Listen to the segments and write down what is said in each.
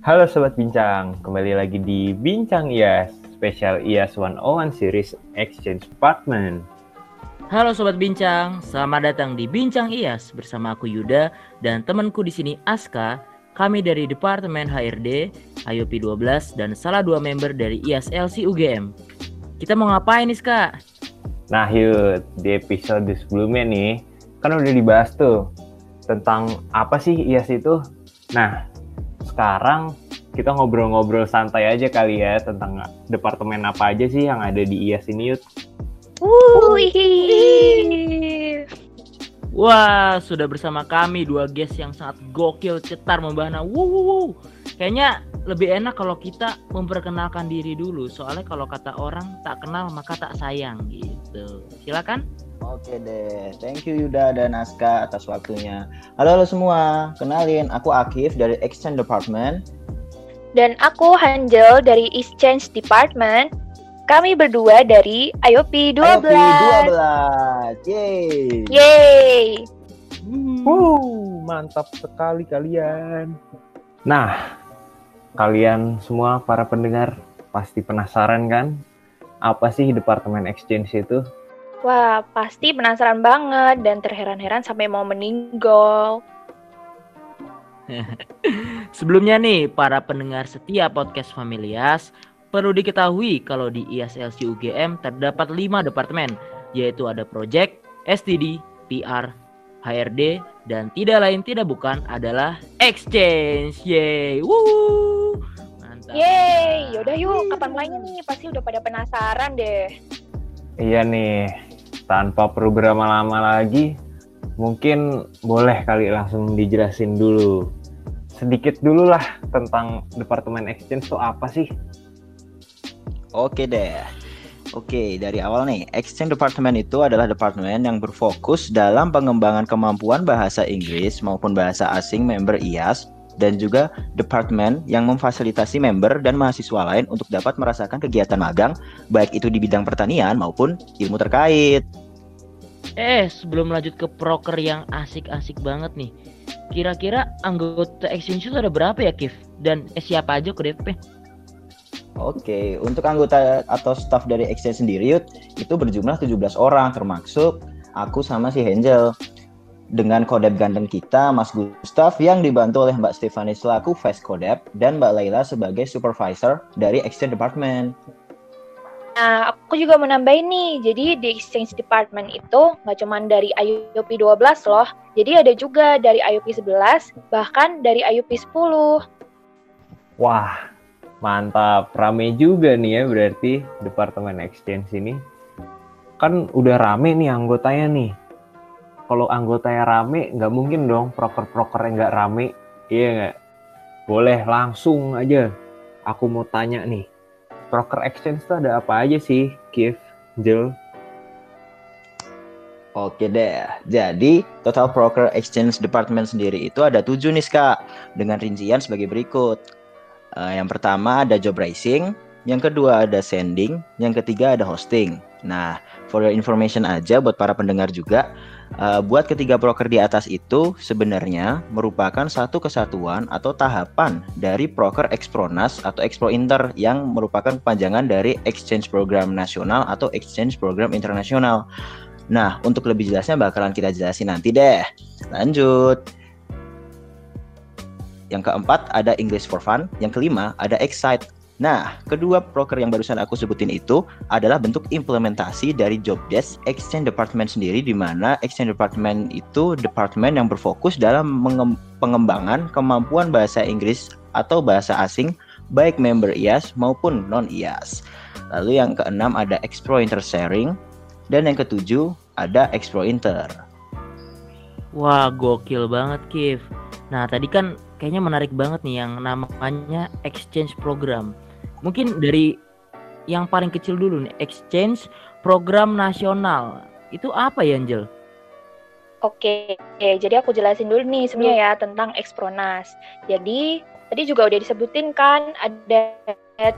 Halo Sobat Bincang, kembali lagi di Bincang IAS, spesial IAS 101 Series Exchange Department. Halo Sobat Bincang, selamat datang di Bincang IAS bersama aku Yuda dan temanku di sini Aska. Kami dari Departemen HRD, IOP 12 dan salah dua member dari IAS LC UGM. Kita mau ngapain nih, Kak? Nah, Yud, di episode sebelumnya nih, kan udah dibahas tuh tentang apa sih IAS itu. Nah, sekarang kita ngobrol-ngobrol santai aja kali ya tentang departemen apa aja sih yang ada di IAS ini, Yud. Wah, sudah bersama kami dua guest yang sangat gokil, cetar, membahana. Wow. Kayaknya lebih enak kalau kita memperkenalkan diri dulu. Soalnya kalau kata orang tak kenal maka tak sayang gitu. Silakan. Oke deh, thank you Yuda dan Aska atas waktunya. Halo halo semua, kenalin aku Akif dari Exchange Department. Dan aku Hanjel dari Exchange Department. Kami berdua dari IOP 12. IOP 12. Yeay. Yeay. Wuh, mantap sekali kalian. Nah, kalian semua para pendengar pasti penasaran kan? Apa sih Departemen Exchange itu? Wah, pasti penasaran banget dan terheran-heran sampai mau meninggal. Sebelumnya nih, para pendengar setia podcast Familias, perlu diketahui kalau di ISLC UGM terdapat lima departemen, yaitu ada Project, STD, PR, HRD, dan tidak lain tidak bukan adalah Exchange. Yeay! Woo! Mantap. Yeay, yaudah yuk, kapan mainnya nih? Pasti udah pada penasaran deh. Iya nih, tanpa perlu berlama-lama lagi, mungkin boleh kali langsung dijelasin dulu. Sedikit dulu lah tentang Departemen Exchange itu apa sih? Oke deh. Oke, dari awal nih, Exchange Department itu adalah departemen yang berfokus dalam pengembangan kemampuan bahasa Inggris maupun bahasa asing member IAS dan juga departemen yang memfasilitasi member dan mahasiswa lain untuk dapat merasakan kegiatan magang baik itu di bidang pertanian maupun ilmu terkait. Eh, sebelum lanjut ke proker yang asik-asik banget nih. Kira-kira anggota Exchange itu ada berapa ya, Kif? Dan eh, siapa aja ke DP? Oke, untuk anggota atau staff dari Exchange sendiri itu berjumlah 17 orang termasuk aku sama si Angel. Dengan kodep ganteng kita, Mas Gustaf yang dibantu oleh Mbak Stefani selaku Vice Kodep dan Mbak Laila sebagai supervisor dari Exchange Department. Nah, aku juga mau nambahin nih. Jadi di Exchange Department itu nggak cuma dari IUP 12 loh. Jadi ada juga dari IUP 11, bahkan dari IUP 10. Wah, mantap. Rame juga nih ya berarti Departemen Exchange ini. Kan udah rame nih anggotanya nih. Kalau anggotanya rame, nggak mungkin dong proker-proker yang nggak rame. Iya nggak? Boleh langsung aja. Aku mau tanya nih. Proker Exchange itu ada apa aja sih, Kif, Jel? Oke deh, jadi total broker exchange department sendiri itu ada tujuh nih kak, dengan rincian sebagai berikut. Uh, yang pertama ada job pricing, yang kedua ada sending, yang ketiga ada hosting. Nah, for your information aja buat para pendengar juga, uh, buat ketiga broker di atas itu sebenarnya merupakan satu kesatuan atau tahapan dari broker Expronas atau Expro Inter yang merupakan kepanjangan dari Exchange Program Nasional atau Exchange Program Internasional. Nah, untuk lebih jelasnya bakalan kita jelasin nanti deh. Lanjut. Yang keempat ada English for Fun, yang kelima ada Excite. Nah, kedua broker yang barusan aku sebutin itu adalah bentuk implementasi dari job desk Exchange Department sendiri di mana Exchange Department itu departemen yang berfokus dalam pengembangan kemampuan bahasa Inggris atau bahasa asing baik member IAS maupun non IAS. Lalu yang keenam ada Expro Intersharing dan yang ketujuh ada Expro Inter. Wah, gokil banget, Kif. Nah, tadi kan kayaknya menarik banget nih yang namanya exchange program. Mungkin dari yang paling kecil dulu nih, exchange program nasional. Itu apa ya, Angel? Oke, jadi aku jelasin dulu nih sebenarnya ya tentang Expronas. Jadi tadi juga udah disebutin kan ada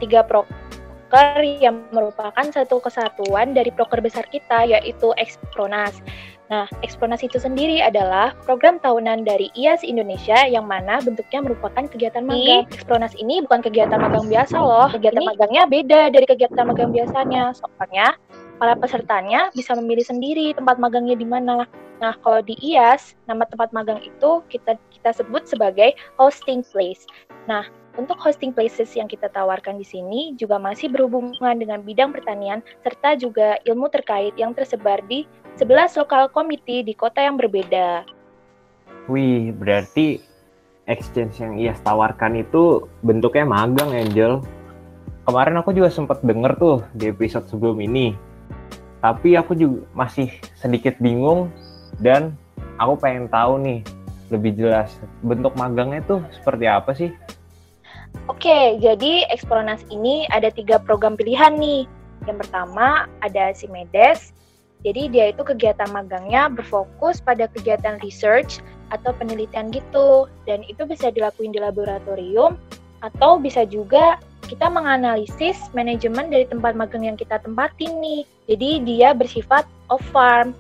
tiga proker yang merupakan satu kesatuan dari proker besar kita yaitu Expronas. Nah, Ekspronas itu sendiri adalah program tahunan dari IAS Indonesia yang mana bentuknya merupakan kegiatan magang. Ekspronas ini bukan kegiatan magang biasa loh. Kegiatan ini... magangnya beda dari kegiatan magang biasanya. Soalnya para pesertanya bisa memilih sendiri tempat magangnya di mana. Nah, kalau di IAS, nama tempat magang itu kita kita sebut sebagai hosting place. Nah, untuk hosting places yang kita tawarkan di sini juga masih berhubungan dengan bidang pertanian serta juga ilmu terkait yang tersebar di 11 lokal komite di kota yang berbeda. Wih, berarti exchange yang ia tawarkan itu bentuknya magang, Angel. Kemarin aku juga sempat denger tuh di episode sebelum ini. Tapi aku juga masih sedikit bingung dan aku pengen tahu nih lebih jelas bentuk magangnya tuh seperti apa sih? Oke, jadi Ekspronas ini ada tiga program pilihan nih. Yang pertama ada Simedes, jadi dia itu kegiatan magangnya berfokus pada kegiatan research atau penelitian gitu. Dan itu bisa dilakuin di laboratorium atau bisa juga kita menganalisis manajemen dari tempat magang yang kita tempatin nih. Jadi dia bersifat off farm.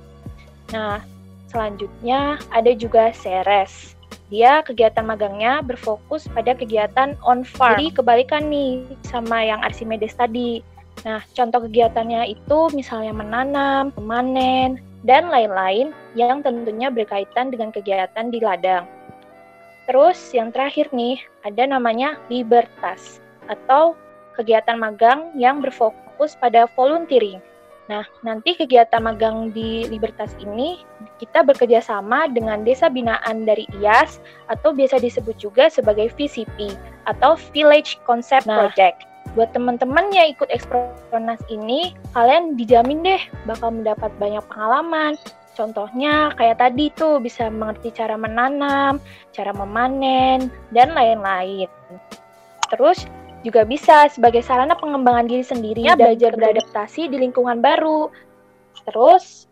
Nah, selanjutnya ada juga Ceres. Dia kegiatan magangnya berfokus pada kegiatan on farm. Jadi kebalikan nih sama yang Archimedes tadi. Nah, contoh kegiatannya itu misalnya menanam, memanen, dan lain-lain yang tentunya berkaitan dengan kegiatan di ladang. Terus yang terakhir nih, ada namanya Libertas atau kegiatan magang yang berfokus pada volunteering. Nah, nanti kegiatan magang di Libertas ini kita bekerja sama dengan desa binaan dari IAS atau biasa disebut juga sebagai VCP atau Village Concept nah, Project. Buat teman-teman yang ikut Ekspronas ini, kalian dijamin deh bakal mendapat banyak pengalaman. Contohnya kayak tadi tuh bisa mengerti cara menanam, cara memanen, dan lain-lain. Terus juga bisa sebagai sarana pengembangan diri sendiri ya, belajar beradaptasi di lingkungan baru. Terus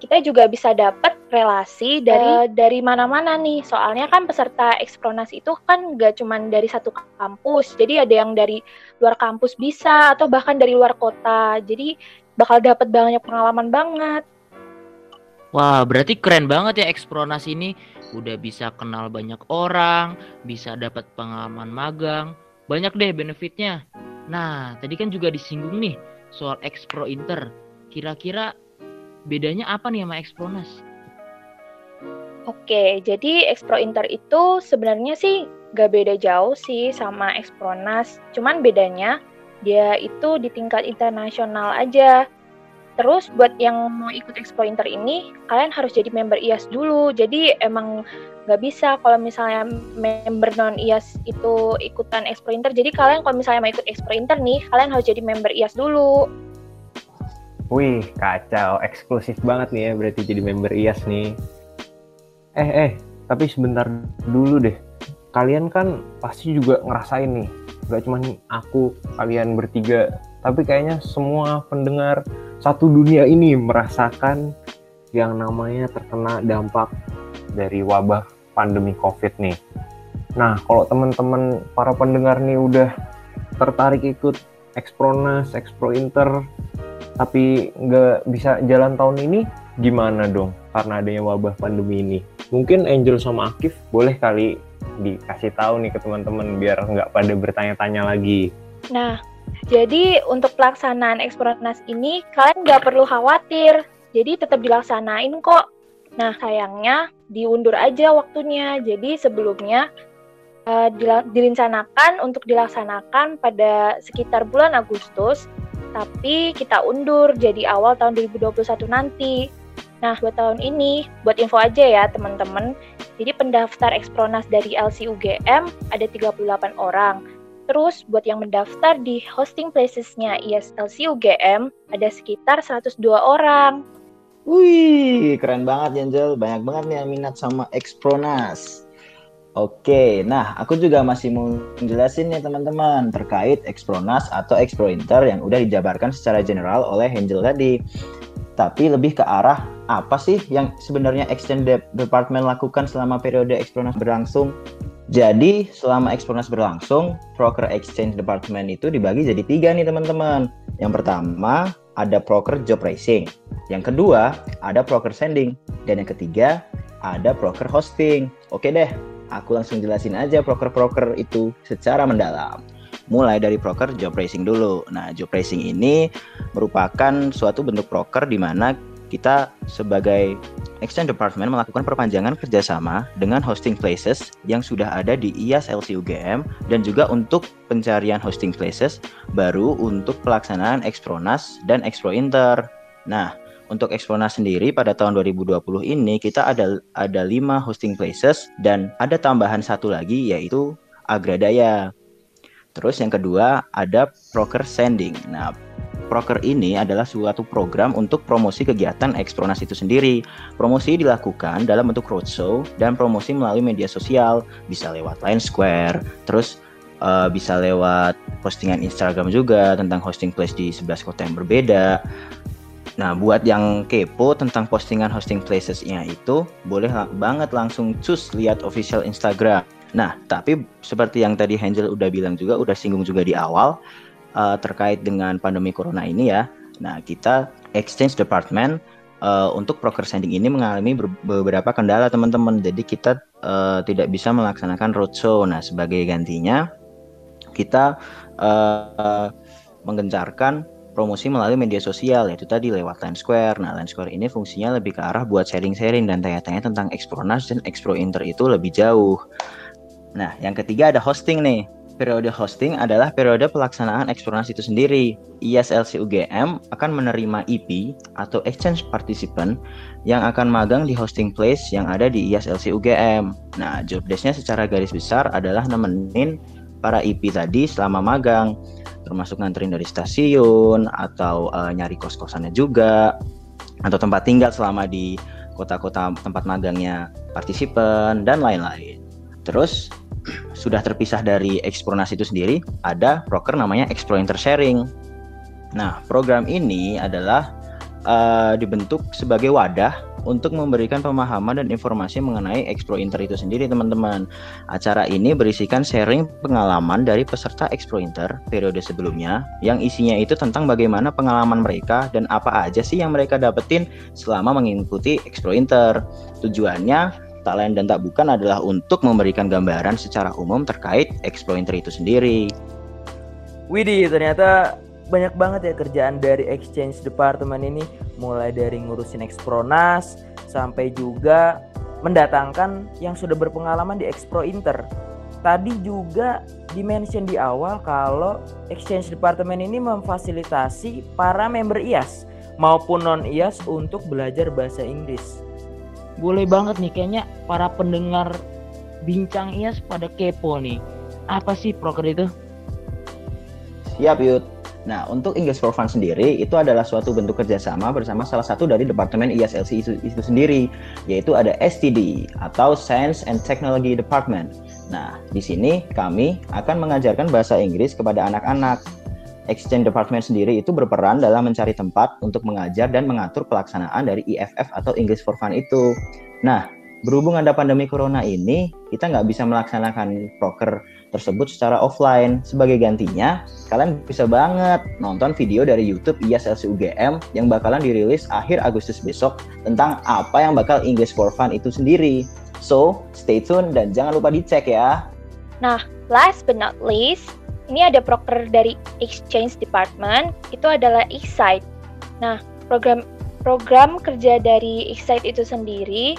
kita juga bisa dapat relasi dari uh, dari mana-mana nih. Soalnya kan peserta ekspronas itu kan gak cuma dari satu kampus. Jadi ada yang dari luar kampus bisa atau bahkan dari luar kota. Jadi bakal dapat banyak pengalaman banget. Wah, berarti keren banget ya ekspronas ini. Udah bisa kenal banyak orang, bisa dapat pengalaman magang, banyak deh benefitnya. Nah, tadi kan juga disinggung nih soal Expro Inter. Kira-kira bedanya apa nih sama Expronas? Oke, jadi Expro Inter itu sebenarnya sih gak beda jauh sih sama Expronas. Cuman bedanya dia itu di tingkat internasional aja. Terus buat yang mau ikut Expo Inter ini, kalian harus jadi member IAS dulu. Jadi emang nggak bisa kalau misalnya member non IAS itu ikutan Expo Inter. Jadi kalian kalau misalnya mau ikut Expo Inter nih, kalian harus jadi member IAS dulu. Wih, kacau. Eksklusif banget nih ya berarti jadi member IAS nih. Eh, eh, tapi sebentar dulu deh. Kalian kan pasti juga ngerasain nih. Gak cuma aku, kalian bertiga. Tapi kayaknya semua pendengar satu dunia ini merasakan yang namanya terkena dampak dari wabah pandemi COVID nih. Nah, kalau teman-teman para pendengar nih udah tertarik ikut Expronas, Expro Inter, tapi nggak bisa jalan tahun ini, gimana dong? Karena adanya wabah pandemi ini. Mungkin Angel sama Akif boleh kali dikasih tahu nih ke teman-teman biar nggak pada bertanya-tanya lagi. Nah, jadi untuk pelaksanaan Ekspronas ini kalian nggak perlu khawatir. Jadi tetap dilaksanain kok. Nah sayangnya diundur aja waktunya. Jadi sebelumnya uh, direncanakan untuk dilaksanakan pada sekitar bulan Agustus, tapi kita undur jadi awal tahun 2021 nanti. Nah, buat tahun ini, buat info aja ya teman-teman, jadi pendaftar Ekspronas dari LCUGM ada 38 orang. Terus buat yang mendaftar di hosting places-nya ISLC UGM ada sekitar 102 orang. Wih, keren banget Angel. Banyak banget nih yang minat sama Expronas. Oke, nah aku juga masih mau jelasin nih teman-teman terkait Expronas atau Exprointer yang udah dijabarkan secara general oleh Angel tadi. Tapi lebih ke arah apa sih yang sebenarnya Exchange Department lakukan selama periode Expronas berlangsung? Jadi selama Exponas berlangsung, Proker Exchange Department itu dibagi jadi tiga nih teman-teman. Yang pertama ada Proker Job Racing. Yang kedua, ada broker sending. Dan yang ketiga, ada broker hosting. Oke deh, aku langsung jelasin aja broker-broker itu secara mendalam. Mulai dari broker job racing dulu. Nah, job racing ini merupakan suatu bentuk broker di mana kita sebagai Exchange Department melakukan perpanjangan kerjasama dengan hosting places yang sudah ada di IAS LC UGM dan juga untuk pencarian hosting places baru untuk pelaksanaan Expronas dan Expro Inter. Nah, untuk Expronas sendiri pada tahun 2020 ini kita ada ada 5 hosting places dan ada tambahan satu lagi yaitu Agradaya. Terus yang kedua ada broker sending. Nah, broker ini adalah suatu program untuk promosi kegiatan Expronas itu sendiri. Promosi dilakukan dalam bentuk roadshow dan promosi melalui media sosial, bisa lewat Line Square, terus uh, bisa lewat postingan Instagram juga tentang hosting place di 11 kota yang berbeda. Nah, buat yang kepo tentang postingan hosting places-nya itu, boleh banget langsung cus lihat official Instagram. Nah, tapi seperti yang tadi Angel udah bilang juga, udah singgung juga di awal uh, terkait dengan pandemi corona ini ya. Nah, kita exchange department uh, untuk broker sending ini mengalami beberapa kendala teman-teman. Jadi kita uh, tidak bisa melaksanakan roadshow. Nah, sebagai gantinya kita uh, menggencarkan promosi melalui media sosial yaitu tadi lewat Line Square. Nah, Line Square ini fungsinya lebih ke arah buat sharing-sharing dan tanya-tanya tentang Expronas dan Expro Inter itu lebih jauh. Nah, yang ketiga ada hosting nih. Periode hosting adalah periode pelaksanaan eksplorasi itu sendiri. ISLC UGM akan menerima EP atau exchange participant yang akan magang di hosting place yang ada di ISLC UGM. Nah, job desk-nya secara garis besar adalah nemenin para EP tadi selama magang, termasuk nganterin dari stasiun atau uh, nyari kos-kosannya juga atau tempat tinggal selama di kota-kota tempat magangnya partisipan dan lain-lain. Terus sudah terpisah dari Expronas itu sendiri, ada broker namanya Expro Intersharing. Nah, program ini adalah uh, dibentuk sebagai wadah untuk memberikan pemahaman dan informasi mengenai Expro Inter itu sendiri, teman-teman. Acara ini berisikan sharing pengalaman dari peserta Expro Inter periode sebelumnya, yang isinya itu tentang bagaimana pengalaman mereka dan apa aja sih yang mereka dapetin selama mengikuti Expro Inter. Tujuannya tak lain dan tak bukan adalah untuk memberikan gambaran secara umum terkait exploiter itu sendiri. Widih, ternyata banyak banget ya kerjaan dari exchange department ini, mulai dari ngurusin Expronas sampai juga mendatangkan yang sudah berpengalaman di Expro Inter. Tadi juga dimention di awal kalau exchange department ini memfasilitasi para member IAS maupun non IAS untuk belajar bahasa Inggris boleh banget nih kayaknya para pendengar bincang IAS pada kepo nih. Apa sih proker itu? Siap Yud. Nah, untuk English for Fun sendiri itu adalah suatu bentuk kerjasama bersama salah satu dari departemen ISLC itu, itu sendiri, yaitu ada STD atau Science and Technology Department. Nah, di sini kami akan mengajarkan bahasa Inggris kepada anak-anak Exchange Department sendiri itu berperan dalam mencari tempat untuk mengajar dan mengatur pelaksanaan dari EFF atau English for Fun itu. Nah, berhubung ada pandemi corona ini, kita nggak bisa melaksanakan proker tersebut secara offline. Sebagai gantinya, kalian bisa banget nonton video dari YouTube IASLC UGM yang bakalan dirilis akhir Agustus besok tentang apa yang bakal English for Fun itu sendiri. So, stay tune dan jangan lupa dicek ya. Nah, last but not least, ini ada proker dari Exchange Department, itu adalah Excite. Nah, program program kerja dari Excite itu sendiri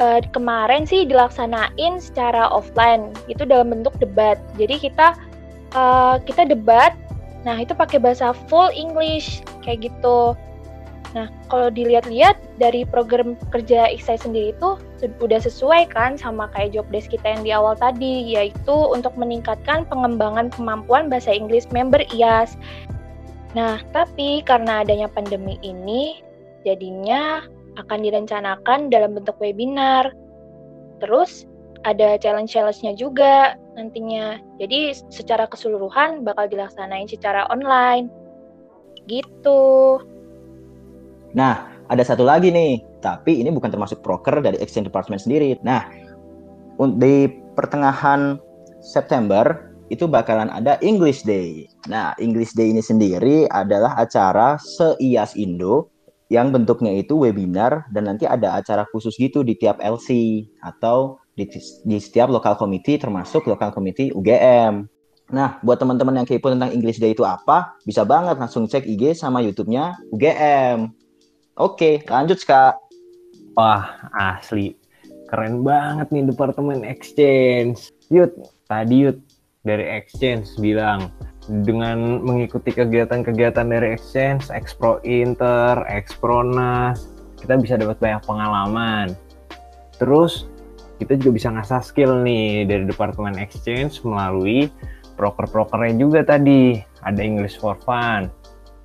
uh, kemarin sih dilaksanain secara offline, itu dalam bentuk debat. Jadi kita uh, kita debat, nah itu pakai bahasa full English kayak gitu. Nah, kalau dilihat-lihat dari program kerja Excite sendiri itu sudah sesuai kan sama kayak job desk kita yang di awal tadi, yaitu untuk meningkatkan pengembangan kemampuan bahasa Inggris member IAS. Nah, tapi karena adanya pandemi ini, jadinya akan direncanakan dalam bentuk webinar. Terus ada challenge-challenge-nya juga nantinya. Jadi secara keseluruhan bakal dilaksanain secara online. Gitu. Nah, ada satu lagi nih, tapi ini bukan termasuk broker dari Exchange Department sendiri. Nah, di pertengahan September itu bakalan ada English Day. Nah, English Day ini sendiri adalah acara se-IAS Indo yang bentuknya itu webinar dan nanti ada acara khusus gitu di tiap LC atau di, di setiap lokal committee termasuk lokal committee UGM. Nah, buat teman-teman yang kepo tentang English Day itu apa, bisa banget langsung cek IG sama YouTube-nya UGM. Oke, lanjut Kak. Wah, asli. Keren banget nih Departemen Exchange. Yud, tadi Yud dari Exchange bilang dengan mengikuti kegiatan-kegiatan dari Exchange, Expro Inter, Expronas, kita bisa dapat banyak pengalaman. Terus kita juga bisa ngasah skill nih dari Departemen Exchange melalui proker-prokernya juga tadi. Ada English for Fun,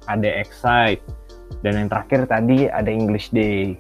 ada Excite, dan yang terakhir tadi ada English Day.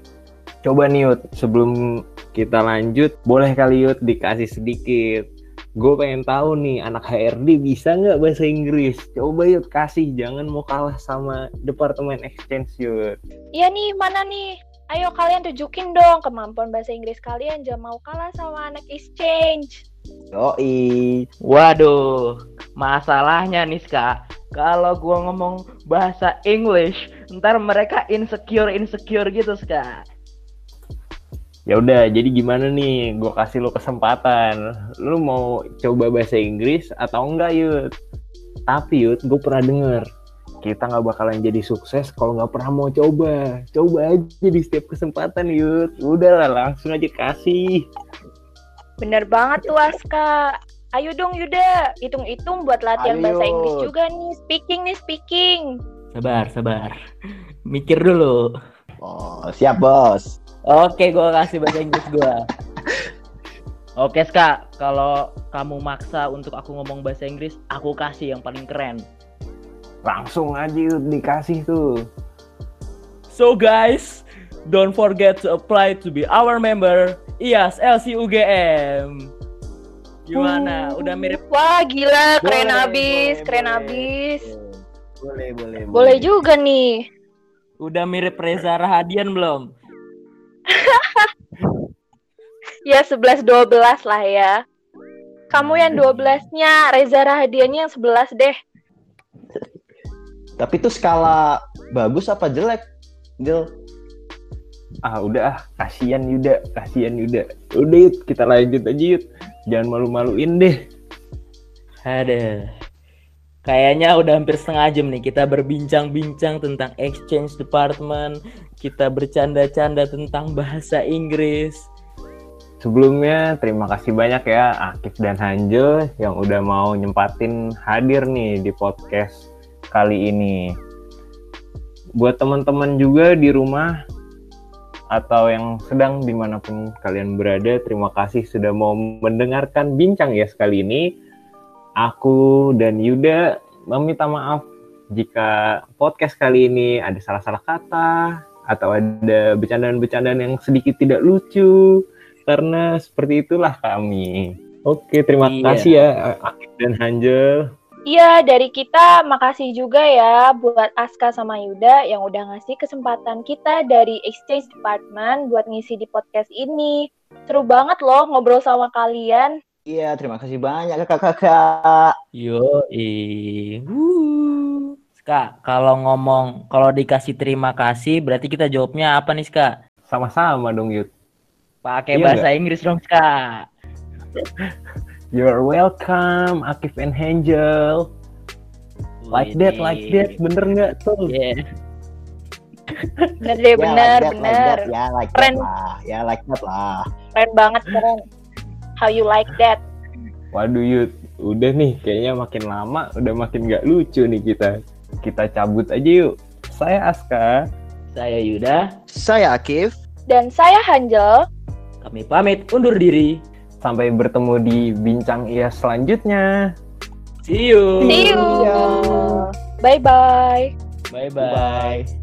Coba nih Yud, sebelum kita lanjut, boleh kali Yud dikasih sedikit. Gue pengen tahu nih anak HRD bisa nggak bahasa Inggris? Coba yuk kasih. Jangan mau kalah sama departemen exchange yuk iya nih mana nih? Ayo kalian tunjukin dong kemampuan bahasa Inggris kalian. Jangan mau kalah sama anak exchange. Yoi. Waduh, masalahnya nih Ska, kalau gua ngomong bahasa English, ntar mereka insecure insecure gitu Ska. Ya udah jadi gimana nih? Gue kasih lo kesempatan. Lo mau coba bahasa Inggris atau enggak Yud? Tapi Yud gue pernah denger kita nggak bakalan jadi sukses kalau nggak pernah mau coba. Coba aja di setiap kesempatan Yud. Udah lah langsung aja kasih. Bener banget tuh Aska ayo dong Yuda hitung-hitung buat latihan Ayo. bahasa Inggris juga nih speaking nih speaking Sabar, sabar. Mikir dulu. Oh, siap bos. Oke, gue kasih bahasa Inggris gue. Oke, Ska. Kalau kamu maksa untuk aku ngomong bahasa Inggris, aku kasih yang paling keren. langsung aja Yud dikasih tuh So guys, don't forget to apply to be our member IAS LC UGM. Gimana? Udah mirip wah gila keren Boleh, abis boleh, keren boleh. abis Boleh, boleh. boleh juga nih Udah mirip Reza Rahadian belum? ya 11 12 lah ya kamu yang 12-nya Reza Rahadiannya yang 11 deh Tapi itu skala bagus apa jelek? Jel. ah udah ah kasihan Yuda kasihan Yuda udah Yud kita lanjut aja Yud jangan malu-maluin deh Ada. Kayaknya udah hampir setengah jam nih kita berbincang-bincang tentang exchange department, kita bercanda-canda tentang bahasa Inggris. Sebelumnya terima kasih banyak ya Akif dan Hanjo yang udah mau nyempatin hadir nih di podcast kali ini. Buat teman-teman juga di rumah atau yang sedang di mana pun kalian berada, terima kasih sudah mau mendengarkan bincang ya sekali ini. Aku dan Yuda meminta maaf jika podcast kali ini ada salah-salah kata atau ada bercandaan-bercandaan yang sedikit tidak lucu karena seperti itulah kami. Oke, terima Iya. kasih ya Akif dan Hanjel. Iya, dari kita makasih juga ya buat Aska sama Yuda yang udah ngasih kesempatan kita dari Exchange Department buat ngisi di podcast ini. Seru banget loh ngobrol sama kalian. Iya, terima kasih banyak kakak-kakak. Yo, Ska, kalau ngomong, kalau dikasih terima kasih, berarti kita jawabnya apa nih, Ska? Sama-sama dong Yud. Pakai Iya bahasa Inggris dong, Ska. You're welcome, Akif and Hanjel. Like that, like that, bener nggak tuh? Yeah. Bener deh, Ya, bener, like that, bener. Like that, ya, like Keren. that lah. Ya, like that lah. Keren banget, keren. How you like that? Waduh Yud, udah nih kayaknya makin lama udah makin nggak lucu nih kita. Kita cabut aja yuk. Saya Aska. Saya Yuda, Saya Akif. Dan saya Hanjel. kami pamit undur diri. Sampai bertemu di bincang ia selanjutnya. See you. See you. Iya. Bye-bye. Bye-bye.